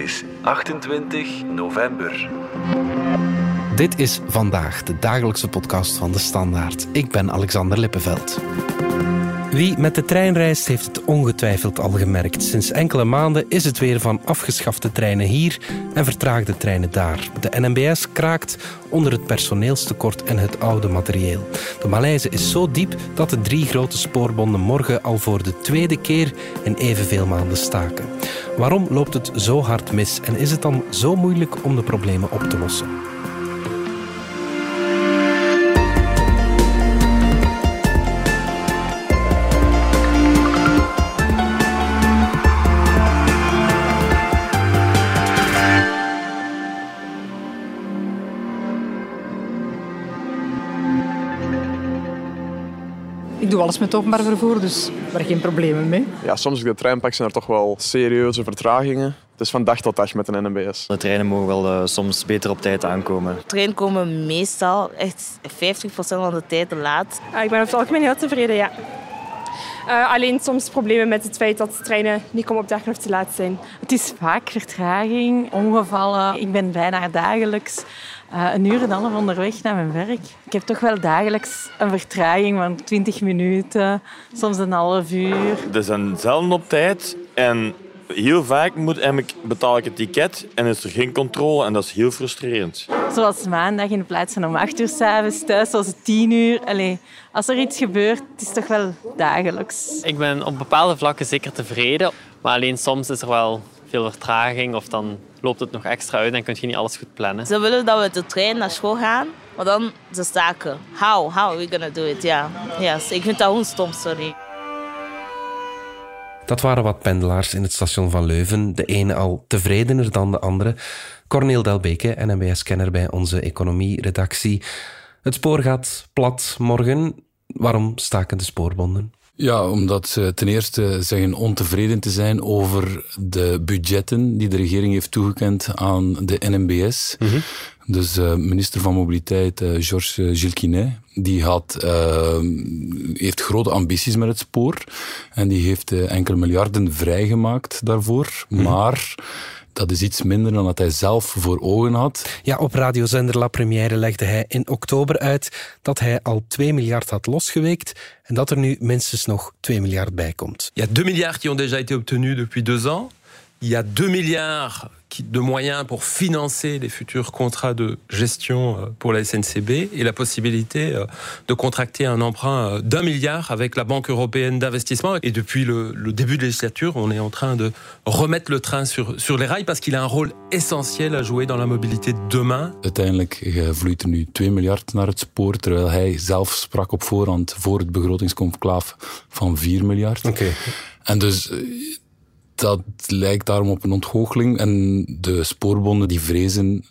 Is 28 november. Dit is vandaag de dagelijkse podcast van de Standaard. Ik ben Alexander Lippenveld. Wie met de trein reist, heeft het ongetwijfeld al gemerkt. Sinds enkele maanden is het weer van afgeschafte treinen hier en vertraagde treinen daar. De NMBS kraakt onder het personeelstekort en het oude materieel. De malaise is zo diep dat de drie grote spoorbonden morgen al voor de tweede keer in evenveel maanden staken. Waarom loopt het zo hard mis en is het dan zo moeilijk om de problemen op te lossen? Doe alles met openbaar vervoer, dus daar geen problemen mee. Ja, soms op de trein pak zijn er toch wel serieuze vertragingen. Het is van dag tot dag met een NMBS. De treinen mogen wel uh, soms beter op tijd aankomen. Treinen komen meestal echt 50% van de tijd te laat. Uh, ik ben over het algemeen heel tevreden, ja. Uh, alleen soms problemen met het feit dat de treinen niet komen opdagen of te laat zijn. Het is vaak vertraging, ongevallen. Ik ben bijna dagelijks uh, een uur en een half onderweg naar mijn werk. Ik heb toch wel dagelijks een vertraging van 20 minuten, soms een half uur. Ze zijn zelden op tijd en heel vaak moet, betaal ik het ticket en is er geen controle en dat is heel frustrerend. Zoals maandag in plaats van om 8 uur s'avonds thuis, zoals 10 uur. Allee, als er iets gebeurt, het is toch wel dagelijks. Ik ben op bepaalde vlakken zeker tevreden, maar alleen soms is er wel veel vertraging of dan loopt het nog extra uit en kun je niet alles goed plannen. Ze willen dat we de trein naar school gaan, maar dan ze staken. How? How are we gonna do it? Ja, yeah. yes. ik vind dat gewoon stom, sorry. Dat waren wat pendelaars in het station van Leuven. De ene al tevredener dan de andere. Corneel Delbeke, NMBS-kenner bij onze economie-redactie. Het spoor gaat plat morgen. Waarom staken de spoorbonden? Ja, omdat ze ten eerste zeggen ontevreden te zijn over de budgetten die de regering heeft toegekend aan de NMBS. Mm -hmm. Dus uh, minister van Mobiliteit, uh, Georges Gilquinet, die had, uh, heeft grote ambities met het spoor. En die heeft enkele miljarden vrijgemaakt daarvoor. Mm -hmm. Maar dat is iets minder dan dat hij zelf voor ogen had. Ja, op radiozender La Première legde hij in oktober uit dat hij al 2 miljard had losgeweekt en dat er nu minstens nog 2 miljard bij komt. Il y a 2 milliards qui ont déjà été obtenus depuis deux ans. Il y a 2 milliards de moyens pour financer les futurs contrats de gestion pour la SNCB et la possibilité de contracter un emprunt d'un milliard avec la Banque européenne d'investissement. Et depuis le, le, début de législature, on est en train de remettre le train sur, sur les rails parce qu'il a un rôle essentiel à jouer dans la mobilité de demain. Uiteindelijk vloeit er nu 2 miljard naar het spoor, terwijl hij zelf sprak op voorhand voor het begrotingsconclave van 4 miljard. Okay. En dus dat lijkt daarom op een ontgoocheling. En de spoorbonden die vrezen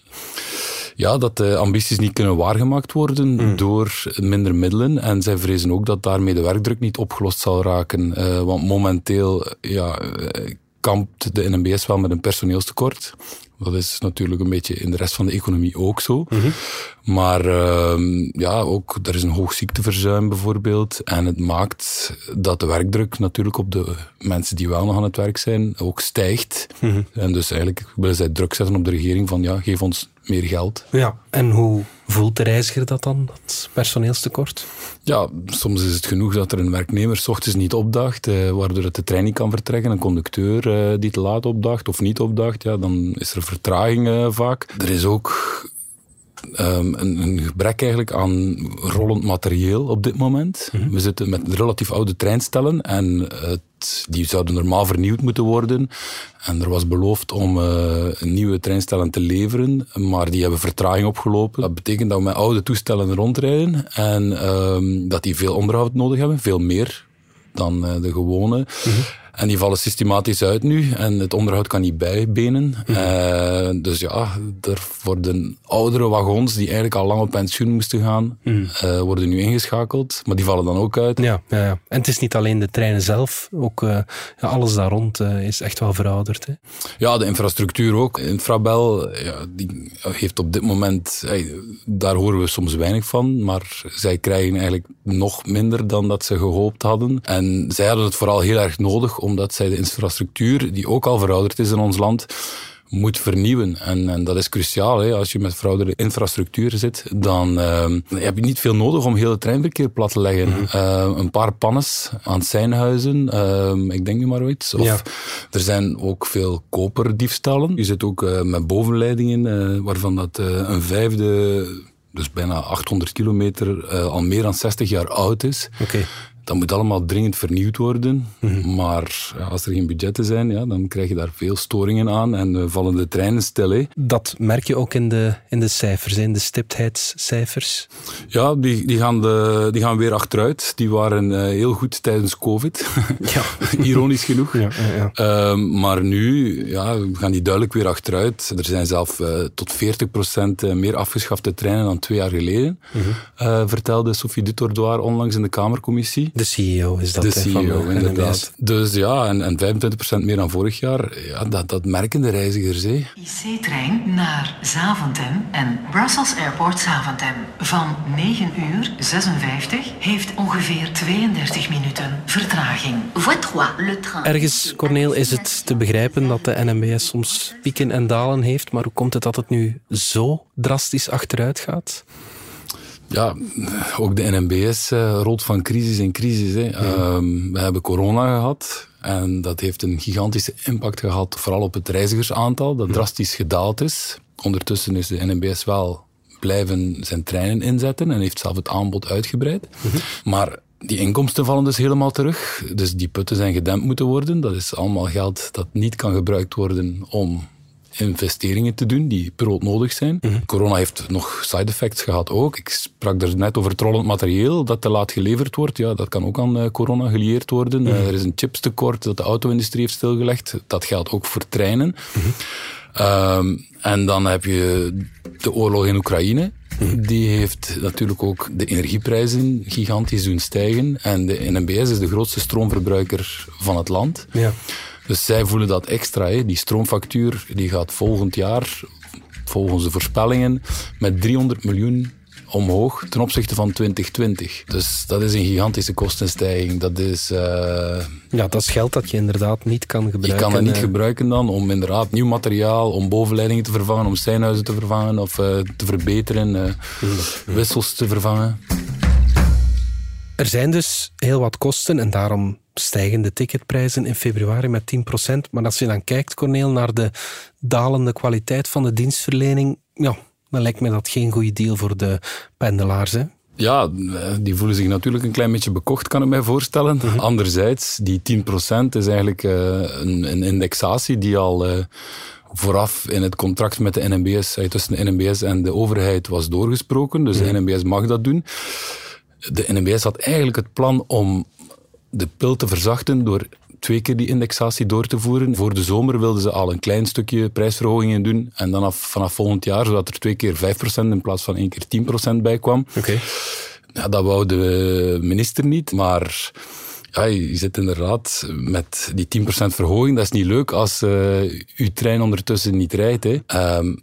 ja, dat de ambities niet kunnen waargemaakt worden mm. door minder middelen. En zij vrezen ook dat daarmee de werkdruk niet opgelost zal raken. Uh, want momenteel ja, kampt de NMBS wel met een personeelstekort. Dat is natuurlijk een beetje in de rest van de economie ook zo. Maar uh, ja, ook er is een hoog ziekteverzuim bijvoorbeeld. En het maakt dat de werkdruk natuurlijk op de mensen die wel nog aan het werk zijn ook stijgt. En dus eigenlijk willen zij druk zetten op de regering van ja, geef ons meer geld. Ja, en hoe voelt de reiziger dat dan, dat personeelstekort? Ja, soms is het genoeg dat er een werknemer s ochtends niet opdaagt, eh, waardoor het de trein niet kan vertrekken. Een conducteur eh, die te laat opdaagt of niet opdaagt, ja, dan is er vertraging uh, vaak. Er is ook Um, een, een, gebrek eigenlijk aan rollend materieel op dit moment. Mm -hmm. We zitten met relatief oude treinstellen en het, die zouden normaal vernieuwd moeten worden. En er was beloofd om uh, nieuwe treinstellen te leveren, maar die hebben vertraging opgelopen. Dat betekent dat we met oude toestellen rondrijden en um, dat die veel onderhoud nodig hebben, veel meer dan uh, de gewone. Mm -hmm. En die vallen systematisch uit nu. En het onderhoud kan niet bijbenen. Mm. Uh, dus ja, er worden oudere wagons die eigenlijk al lang op pensioen moesten gaan, mm. uh, worden nu ingeschakeld. Maar die vallen dan ook uit. Ja, ja, ja. en het is niet alleen de treinen zelf. Ook uh, ja, alles daar rond is echt wel verouderd. Hè? Ja, de infrastructuur ook. Infrabel ja, die heeft op dit moment... Hey, daar horen we soms weinig van. Maar zij krijgen eigenlijk nog minder dan dat ze gehoopt hadden. En zij hadden het vooral heel erg nodig omdat zij de infrastructuur, die ook al verouderd is in ons land, moet vernieuwen. En, en dat is cruciaal. Hè. Als je met verouderde infrastructuur zit, dan uh, heb je niet veel nodig om heel het treinverkeer plat te leggen. Mm een paar pannes aan seinhuizen, uh, ik denk nu maar iets. Of ja. Er zijn ook veel koperdiefstallen. Je zit ook met bovenleidingen, waarvan dat een vijfde dus bijna 800 kilometer, uh, al meer dan 60 jaar oud is. Okay. Dat moet allemaal dringend vernieuwd worden. Mm-hmm. Maar ja, als er geen budgetten zijn, ja, dan krijg je daar veel storingen aan en uh, vallen de treinen stil. Hè. Dat merk je ook in de, in de cijfers, in de stiptheidscijfers? Ja, die, die, gaan de, die gaan weer achteruit. Die waren uh, heel goed tijdens COVID. Ja. Ironisch genoeg. Ja, ja. Uh, maar nu ja, gaan die duidelijk weer achteruit. Er zijn zelf uh, tot 40% meer afgeschafte treinen dan twee jaar geleden. Mm-hmm. vertelde Sophie Dutordoir onlangs in de Kamercommissie. De CEO is dat. De CEO, van inderdaad. Dus ja, en, en 25% meer dan vorig jaar, ja, dat, dat merken de reizigers. IC-trein naar Zaventem en Brussels Airport Zaventem van 9 uur 56 heeft ongeveer 32 minuten vertraging. Ergens, Corneel, is het te begrijpen dat de NMBS soms pieken en dalen heeft, maar hoe komt het dat het nu zo drastisch achteruit gaat? Ja, ook de NMBS uh, rolt van crisis in crisis. Hè. Ja. Um, we hebben corona gehad en dat heeft een gigantische impact gehad, vooral op het reizigersaantal, dat drastisch gedaald is. Ondertussen is de NMBS wel blijven zijn treinen inzetten en heeft zelf het aanbod uitgebreid. -hmm. Maar die inkomsten vallen dus helemaal terug. Dus die putten zijn gedempt moeten worden. Dat is allemaal geld dat niet kan gebruikt worden om investeringen te doen die broodnodig zijn. Mm -hmm. Corona heeft nog side effects gehad ook. Ik sprak er net over het rollend materieel dat te laat geleverd wordt. Ja, dat kan ook aan uh, corona gelieerd worden. Mm -hmm. uh, er is een chipstekort dat de auto-industrie heeft stilgelegd. Dat geldt ook voor treinen. Mm -hmm. um, en dan heb je de oorlog in Oekraïne. Die heeft natuurlijk ook de energieprijzen gigantisch doen stijgen. En de NMBS is de grootste stroomverbruiker van het land. Ja. Dus zij voelen dat extra. Hè. Die stroomfactuur die gaat volgend jaar, volgens de voorspellingen, met 300 miljoen omhoog ten opzichte van 2020. Dus dat is een gigantische kostenstijging. Dat is... Uh, ja, dat is geld dat je inderdaad niet kan gebruiken. Je kan dat niet uh, gebruiken dan om inderdaad nieuw materiaal, om bovenleidingen te vervangen, om seinhuizen te vervangen of uh, te verbeteren, mm. wissels te vervangen. Er zijn dus heel wat kosten en daarom stijgen de ticketprijzen in februari met 10%. Maar als je dan kijkt, Corneel, naar de dalende kwaliteit van de dienstverlening, ja, dan lijkt me dat geen goede deal voor de pendelaars. Hè? Ja, die voelen zich natuurlijk een klein beetje bekocht, kan ik mij voorstellen. Mm -hmm. Anderzijds, die 10% is eigenlijk uh, een, een, indexatie die al... Uh, vooraf in het contract met de NMBS, tussen de NMBS en de overheid was doorgesproken. Dus de NMBS mag dat doen. De NMBS had eigenlijk het plan om de pil te verzachten door twee keer die indexatie door te voeren. Voor de zomer wilden ze al een klein stukje prijsverhogingen doen. En dan af, vanaf volgend jaar, zodat er twee keer 5% in plaats van één keer 10% bij kwam. Okay. Ja, dat wou de minister niet, maar... Ja, je zit inderdaad met die 10% verhoging. Dat is niet leuk als uh, uw trein ondertussen niet rijdt. Hè. Um,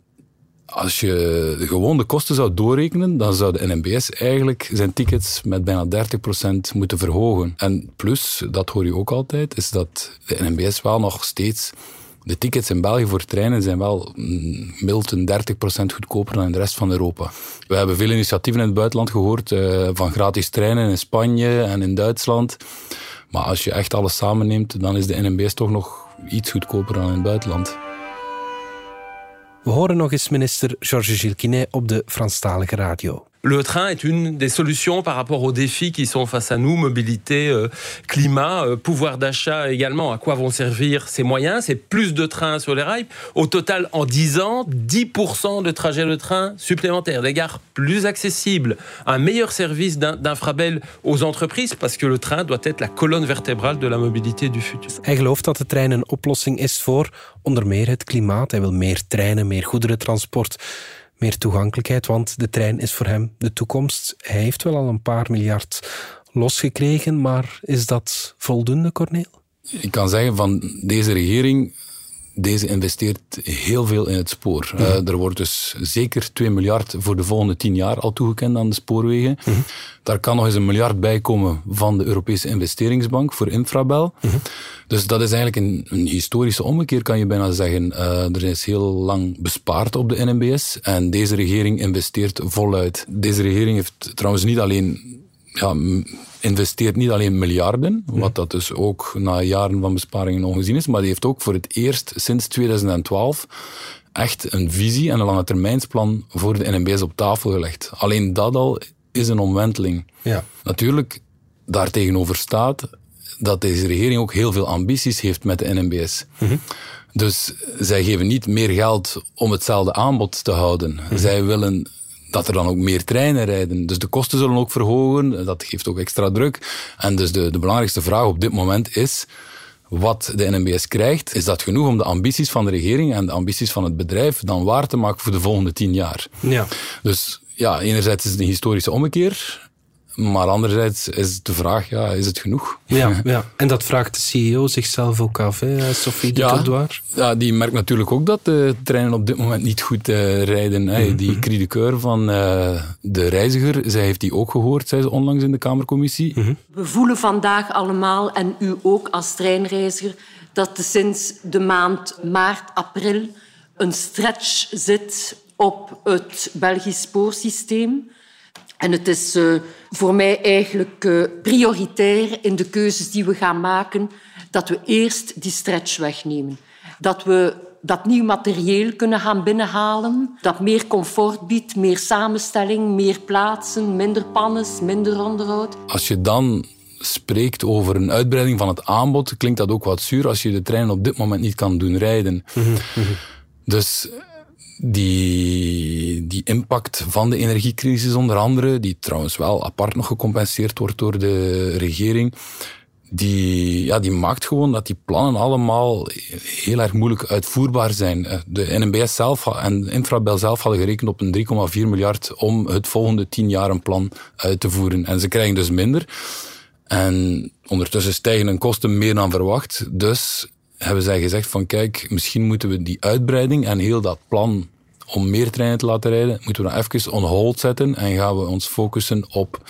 als je gewoon de kosten zou doorrekenen, dan zou de NMBS eigenlijk zijn tickets met bijna 30% moeten verhogen. En plus, dat hoor je ook altijd, is dat de NMBS wel nog steeds de tickets in België voor treinen zijn wel mild een 30% goedkoper dan in de rest van Europa. We hebben veel initiatieven in het buitenland gehoord uh, van gratis treinen in Spanje en in Duitsland. Maar als je echt alles samenneemt, dan is de NMBS toch nog iets goedkoper dan in het buitenland. We horen nog eens minister Georges Gilquinet op de Franstalige radio. Le train est une des solutions par rapport aux défis qui sont face à nous, mobilité, euh, climat, euh, pouvoir d'achat également. À quoi vont servir ces moyens? C'est plus de trains sur les rails. Au total, en 10 ans, 10% de trajets de train supplémentaires, des gares plus accessibles, un meilleur service d'infrabel aux entreprises, parce que le train doit être la colonne vertébrale de la mobilité du futur. Gelooft dat de trein een oplossing is voor onder meer het klimaat. Hij wil meer treinen, meer goederentransport meer toegankelijkheid, want de trein is voor hem de toekomst. Hij heeft wel al een paar miljard losgekregen, maar is dat voldoende, Corneel? Ik kan zeggen van deze regering deze investeert heel veel in het spoor. Eh, er wordt dus zeker 2 miljard voor de volgende 10 jaar al toegekend aan de spoorwegen. Daar kan nog eens een miljard bij komen van de Europese investeringsbank voor Infrabel. Dus dat is eigenlijk een, een, historische ommekeer, kan je bijna zeggen. Uh, er is heel lang bespaard op de NMBS en deze regering investeert voluit. Deze regering heeft trouwens niet alleen ja, investeert niet alleen miljarden, wat dat dus ook na jaren van besparingen ongezien is, maar die heeft ook voor het eerst sinds 2012 echt een visie en een lange termijnsplan voor de NMBS op tafel gelegd. Alleen dat al is een omwenteling. Ja. Natuurlijk, daartegenover staat dat deze regering ook heel veel ambities heeft met de NMBS. Dus zij geven niet meer geld om hetzelfde aanbod te houden. Zij willen dat er dan ook meer treinen rijden. Dus de kosten zullen ook verhogen, dat geeft ook extra druk. En dus de, de belangrijkste vraag op dit moment is, wat de NMBS krijgt, is dat genoeg om de ambities van de regering en de ambities van het bedrijf dan waar te maken voor de volgende tien jaar. Ja. Dus ja, enerzijds is het een historische ommekeer, maar anderzijds is de vraag, ja, is het genoeg? Ja, ja. en dat vraagt de CEO zichzelf ook af, hè, Sophie ja, de Ja, die merkt natuurlijk ook dat de treinen op dit moment niet goed uh, rijden. Hè. Mhm. Die critiqueur van uh, de reiziger, zij heeft die ook gehoord, zei ze onlangs in de Kamercommissie. Mhm. We voelen vandaag allemaal, en u ook als treinreiziger, dat er sinds de maand maart, april een stretch zit op het Belgisch spoorsysteem. En het is uh, voor mij eigenlijk uh, prioritair in de keuzes die we gaan maken dat we eerst die stretch wegnemen. Dat we dat nieuw materieel kunnen gaan binnenhalen, dat meer comfort biedt, meer samenstelling, meer plaatsen, minder pannes, minder onderhoud. Als je dan spreekt over een uitbreiding van het aanbod, klinkt dat ook wat zuur als je de trein op dit moment niet kan doen rijden. Dus die, die impact van de energiecrisis onder andere, die trouwens wel apart nog gecompenseerd wordt door de regering, die, ja, die maakt gewoon dat die plannen allemaal heel erg moeilijk uitvoerbaar zijn. De NMBS zelf en Infrabel zelf hadden gerekend op een 3,4 miljard om het volgende tien jaar een plan uit te voeren. En ze krijgen dus minder. En ondertussen stijgen hun kosten meer dan verwacht. Dus hebben zij gezegd van kijk, misschien moeten we die uitbreiding en heel dat plan om meer treinen te laten rijden, moeten we dan even on hold zetten en gaan we ons focussen op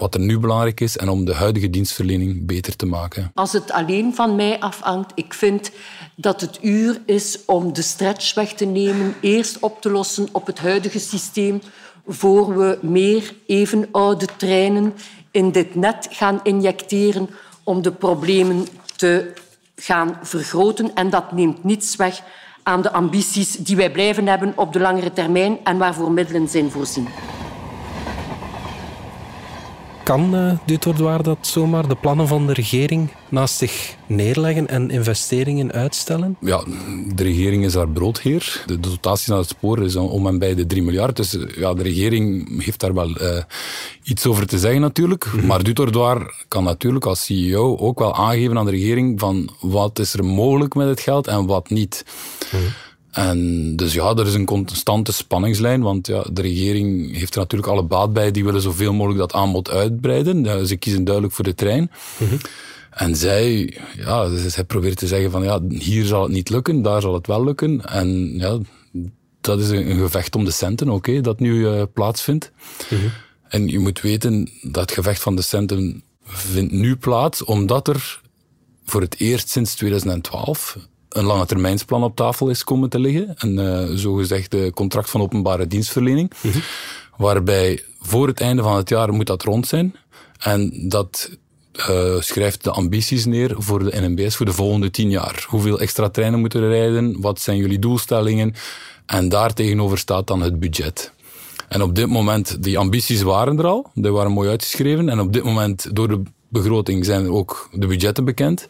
wat er nu belangrijk is en om de huidige dienstverlening beter te maken. Als het alleen van mij afhangt, ik vind dat het uur is om de stretch weg te nemen, eerst op te lossen op het huidige systeem, voor we meer even oude treinen in dit net gaan injecteren om de problemen te gaan vergroten. En dat neemt niets weg aan de ambities die wij blijven hebben op de langere termijn en waarvoor middelen zijn voorzien. Kan uh, Dutordoir dat zomaar, de plannen van de regering, naast zich neerleggen en investeringen uitstellen? Ja, de regering is daar broodheer. De dotatie naar het spoor is om en bij de 3 miljard. Dus ja, de regering heeft daar wel uh, iets over te zeggen natuurlijk. Mm -hmm. Maar Dutordoir kan natuurlijk als CEO ook wel aangeven aan de regering van wat is er mogelijk met het geld en wat niet. Mm -hmm. En dus ja, er is een constante spanningslijn, want ja, de regering heeft er natuurlijk alle baat bij. Die willen zoveel mogelijk dat aanbod uitbreiden. Ja, ze kiezen duidelijk voor de trein. Mm -hmm. En zij, ja, zij probeert te zeggen van ja, hier zal het niet lukken, daar zal het wel lukken. En ja, dat is een, gevecht om de centen, oké, okay, dat nu uh, plaatsvindt. Mm -hmm. En je moet weten, dat gevecht van de centen vindt nu plaats, omdat er voor het eerst sinds 2012 een lange termijnsplan op tafel is komen te liggen. Een uh, zogezegde contract van openbare dienstverlening. Mhm. Waarbij voor het einde van het jaar moet dat rond zijn. En dat uh, schrijft de ambities neer voor de NMBS voor de volgende tien jaar. Hoeveel extra treinen moeten er rijden? Wat zijn jullie doelstellingen? En daar tegenover staat dan het budget. En op dit moment, die ambities waren er al. Die waren mooi uitgeschreven. En op dit moment, door de begroting, zijn ook de budgetten bekend.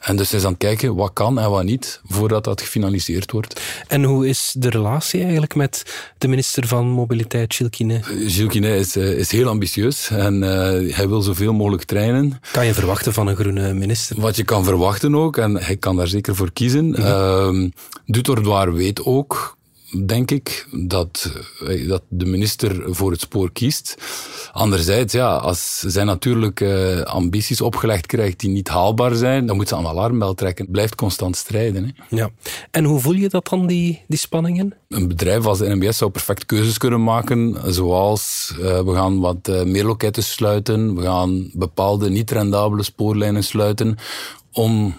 En dus is aan het kijken wat kan en wat niet, voordat dat gefinaliseerd wordt. En hoe is de relatie eigenlijk met de minister van Mobiliteit, Gilles Quinet? Gilles Quinet is, is heel ambitieus en uh, hij wil zoveel mogelijk treinen. Kan je verwachten van een groene minister? Wat je kan verwachten ook, en hij kan daar zeker voor kiezen. Mm -hmm. uh, Dutordoir weet ook denk ik, dat, eh, dat de minister voor het spoor kiest. Anderzijds, ja, als zij natuurlijk uh, ambities opgelegd krijgt die niet haalbaar zijn, dan moet ze een alarmbel trekken. Het blijft constant strijden. Hè. Ja. En hoe voel je dat dan, die, die spanningen? Een bedrijf als de NBS zou perfect keuzes kunnen maken, zoals uh, we gaan wat uh, meer loketten sluiten, we gaan bepaalde niet rendabele spoorlijnen sluiten om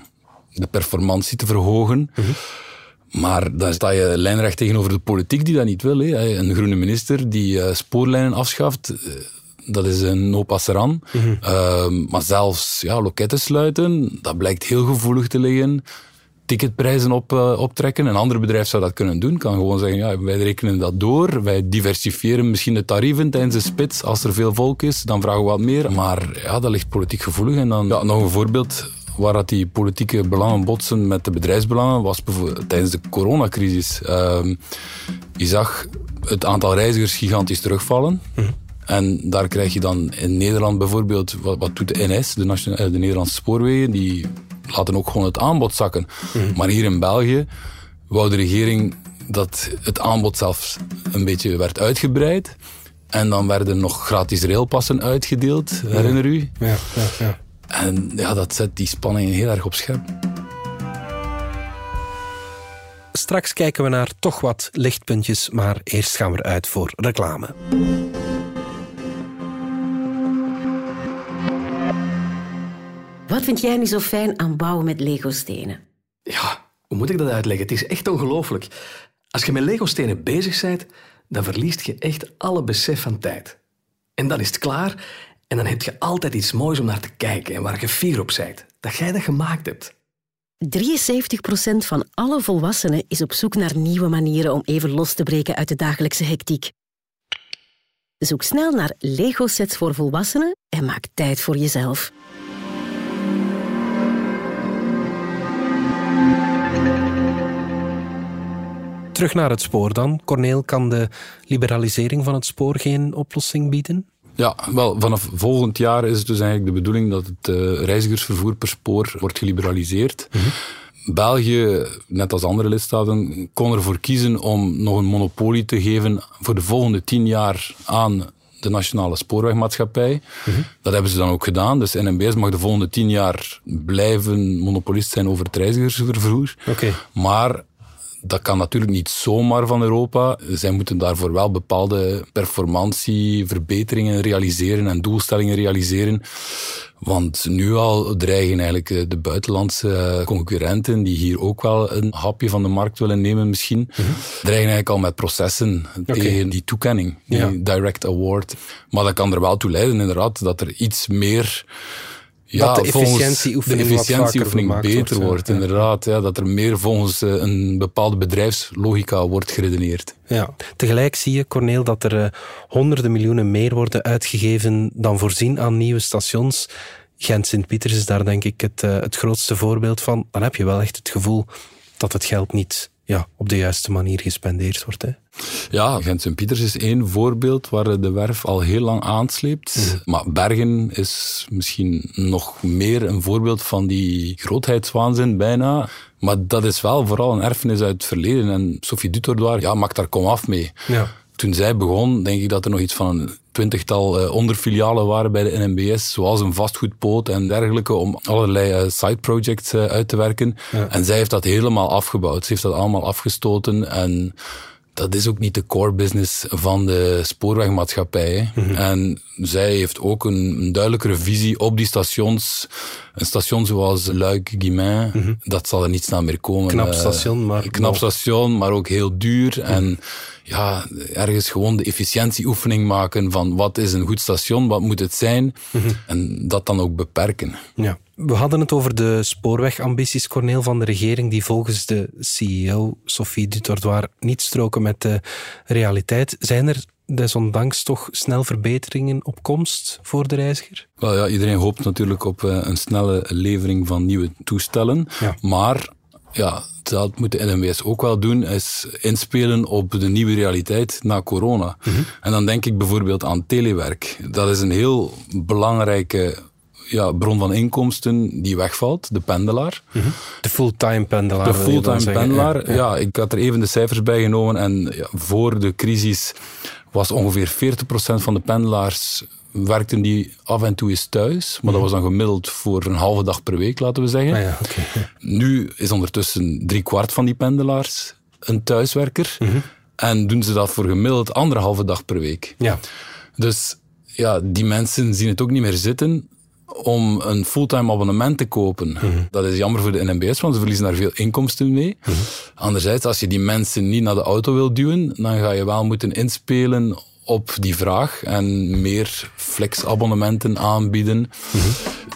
de performantie te verhogen. -hmm. Maar dan sta je lijnrecht tegenover de politiek die dat niet wil. Hè. Een groene minister die uh, spoorlijnen afschaft, uh, dat is een no passeran. Mm -hmm. uh, maar zelfs ja, loketten sluiten, dat blijkt heel gevoelig te liggen. Ticketprijzen op, optrekken. Een ander bedrijf zou dat kunnen doen. Kan gewoon zeggen, ja, wij rekenen dat door. Wij diversifiëren misschien de tarieven tijdens de spits. Als er veel volk is, dan vragen we wat meer. Maar ja, dat ligt politiek gevoelig. En dan ja, nog een voorbeeld waar dat die politieke belangen botsen met de bedrijfsbelangen, was tijdens de coronacrisis. Uh, je zag het aantal reizigers gigantisch terugvallen. -hmm. En daar krijg je dan in Nederland bijvoorbeeld, wat, wat doet de NS, de, de Nederlandse spoorwegen, die laten ook gewoon het aanbod zakken. -hmm. Maar hier in België wou de regering dat het aanbod zelfs een beetje werd uitgebreid. En dan werden nog gratis railpassen uitgedeeld, herinner u? Ja, ja, ja. En ja, dat zet die spanningen heel erg op scherp. Straks kijken we naar toch wat lichtpuntjes, maar eerst gaan we uit voor reclame. Wat vind jij nu zo fijn aan bouwen met Lego-stenen? Ja, hoe moet ik dat uitleggen? Het is echt ongelooflijk. Als je met Lego-stenen bezig bent, dan verliest je echt alle besef van tijd. En dan is het klaar en dan heb je altijd iets moois om naar te kijken en waar je fier op bent. Dat jij dat gemaakt hebt. 73% van alle volwassenen is op zoek naar nieuwe manieren om even los te breken uit de dagelijkse hectiek. Zoek snel naar Lego-sets voor volwassenen en maak tijd voor jezelf. Terug naar het spoor dan. Corneel, kan de liberalisering van het spoor geen oplossing bieden? Ja, wel, vanaf volgend jaar is het dus eigenlijk de bedoeling dat het uh, reizigersvervoer per spoor wordt geliberaliseerd. Mm -hmm. België, net als andere lidstaten, kon ervoor kiezen om nog een monopolie te geven voor de volgende tien jaar aan de Nationale Spoorwegmaatschappij. Mm -hmm. Dat hebben ze dan ook gedaan. Dus NMBS mag de volgende tien jaar blijven monopolist zijn over het reizigersvervoer. Okay. Maar dat kan natuurlijk niet zomaar van Europa. Zij moeten daarvoor wel bepaalde performantieverbeteringen realiseren en doelstellingen realiseren. Want nu al dreigen eigenlijk de buitenlandse concurrenten, die hier ook wel een hapje van de markt willen nemen misschien, mm -hmm. dreigen eigenlijk al met processen okay. tegen die toekenning, die ja. direct award. Maar dat kan er wel toe leiden inderdaad dat er iets meer ja, dat de efficiëntieoefening, de efficiëntieoefening beter wordt, wordt ja. inderdaad. Ja, dat er meer volgens een bepaalde bedrijfslogica wordt geredeneerd. Ja. Tegelijk zie je, Corneel, dat er uh, honderden miljoenen meer worden uitgegeven dan voorzien aan nieuwe stations. Gent-Sint-Pieters is daar denk ik het, uh, het grootste voorbeeld van. Dan heb je wel echt het gevoel dat het geld niet ja, op de juiste manier gespendeerd wordt. Hè. Ja, Gent-Sint-Pieters is één voorbeeld waar de werf al heel lang aansleept. Mm. Maar Bergen is misschien nog meer een voorbeeld van die grootheidswaanzin bijna. Maar dat is wel vooral een erfenis uit het verleden. En Sophie Dutordoir ja, maakt daar kom af mee. Ja. Toen zij begon, denk ik dat er nog iets van een twintigtal uh, onderfilialen waren bij de NMBS, zoals een vastgoedpoot en dergelijke, om allerlei uh, side projects uh, uit te werken. Ja. En zij heeft dat helemaal afgebouwd. Ze heeft dat allemaal afgestoten en dat is ook niet de core business van de spoorwegmaatschappij. Mhm. En zij heeft ook een, een, duidelijkere visie op die stations. Een station zoals Luik, Guimain, Mhm. dat zal er niet snel meer komen. Knap Eh, station, maar Knap station, maar ook heel duur. En ja, ergens gewoon de efficiëntieoefening maken van wat is een goed station, wat moet het zijn. Mhm. En dat dan ook beperken. Ja. We hadden het over de spoorwegambities, Corneel, van de regering, die volgens de CEO Sophie Dutordoir niet stroken met de realiteit. Zijn er desondanks toch snel verbeteringen op komst voor de reiziger? Wel ja, iedereen hoopt natuurlijk op eh, een snelle levering van nieuwe toestellen. Ja. Maar ja, dat moet de NMWS ook wel doen, is inspelen op de nieuwe realiteit na corona. Mhm. En dan denk ik bijvoorbeeld aan telewerk. Dat is een heel belangrijke ja, bron van inkomsten die wegvalt, de pendelaar. De fulltime pendelaar. De fulltime pendelaar, Ja, ja, ja. ik had er even de cijfers bij genomen en ja, voor de crisis was ongeveer 40% van de pendelaars werkten die af en toe eens thuis, maar dat was dan gemiddeld voor een halve dag per week, laten we zeggen. Ah ja. Nu is ondertussen drie kwart van die pendelaars een thuiswerker en doen ze dat voor gemiddeld anderhalve dag per week. Ja. Dus ja, die mensen zien het ook niet meer zitten om een fulltime abonnement te kopen. Dat is jammer voor de NMBS, want ze verliezen daar veel inkomsten mee. Anderzijds, als je die mensen niet naar de auto wil duwen, dan ga je wel moeten inspelen op die vraag en meer flexabonnementen aanbieden.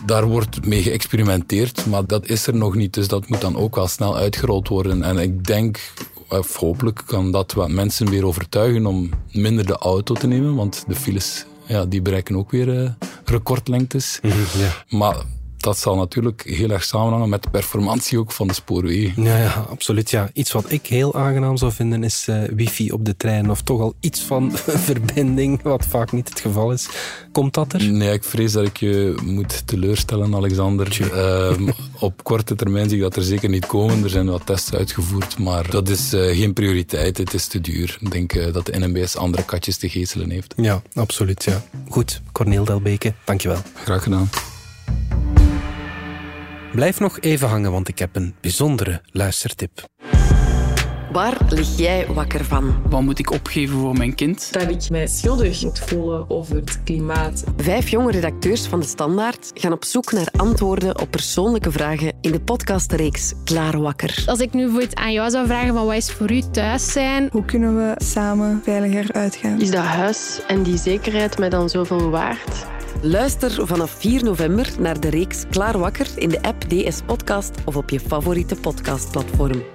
Daar wordt mee geëxperimenteerd, maar dat is er nog niet, dus dat moet dan ook wel snel uitgerold worden. En ik denk, of hopelijk kan dat wat mensen weer overtuigen om minder de auto te nemen, want de files ja, die bereiken ook weer eh, recordlengtes. Maar dat zal natuurlijk heel erg samenhangen met de performantie ook van de spoorwegen. Ja, ja, absoluut. Ja. Iets wat ik heel aangenaam zou vinden is eh, wifi op de trein. Of toch al iets van verbinding, wat vaak niet het geval is. Komt dat er? Nee, ik vrees dat ik je moet teleurstellen, Alexander. Ehm, op korte termijn zie ik dat er zeker niet komen. Er zijn wat tests uitgevoerd, maar dat is eh, geen prioriteit. Het is te duur. Ik denk eh, dat de NMBS andere katjes te geeselen heeft. Ja, absoluut. Ja. Goed, Corneel Delbeke, dankjewel. Graag gedaan. Blijf nog even hangen, want ik heb een bijzondere luistertip. Waar lig jij wakker van? Wat moet ik opgeven voor mijn kind? Dat ik mij schuldig moet voelen over het klimaat. Vijf jonge redacteurs van De Standaard gaan op zoek naar antwoorden op persoonlijke vragen in de podcastreeks Klaar Wakker. Als ik nu bijvoorbeeld aan jou zou vragen van wat is voor u thuis zijn? Hoe kunnen we samen veiliger uitgaan? Is dat huis en die zekerheid mij dan zoveel waard? Luister vanaf 4 november naar de reeks Klaar Wakker in de app DS Podcast of op je favoriete podcastplatform.